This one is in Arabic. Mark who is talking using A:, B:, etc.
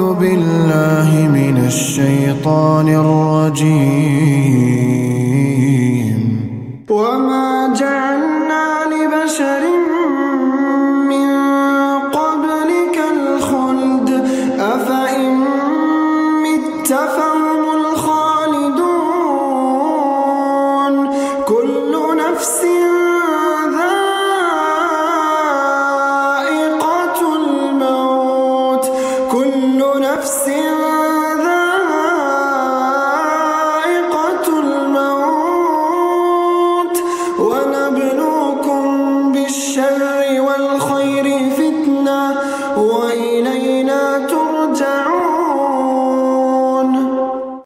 A: أعوذ بالله من الشيطان الرجيم. وما جعلنا لبشر من قبلك الخلد. أفإن مت فهم الخالدون. كل نفس ذائقة الموت. كل نفس ذائقة الموت ونبلوكم بالشر والخير فتنة وإليكم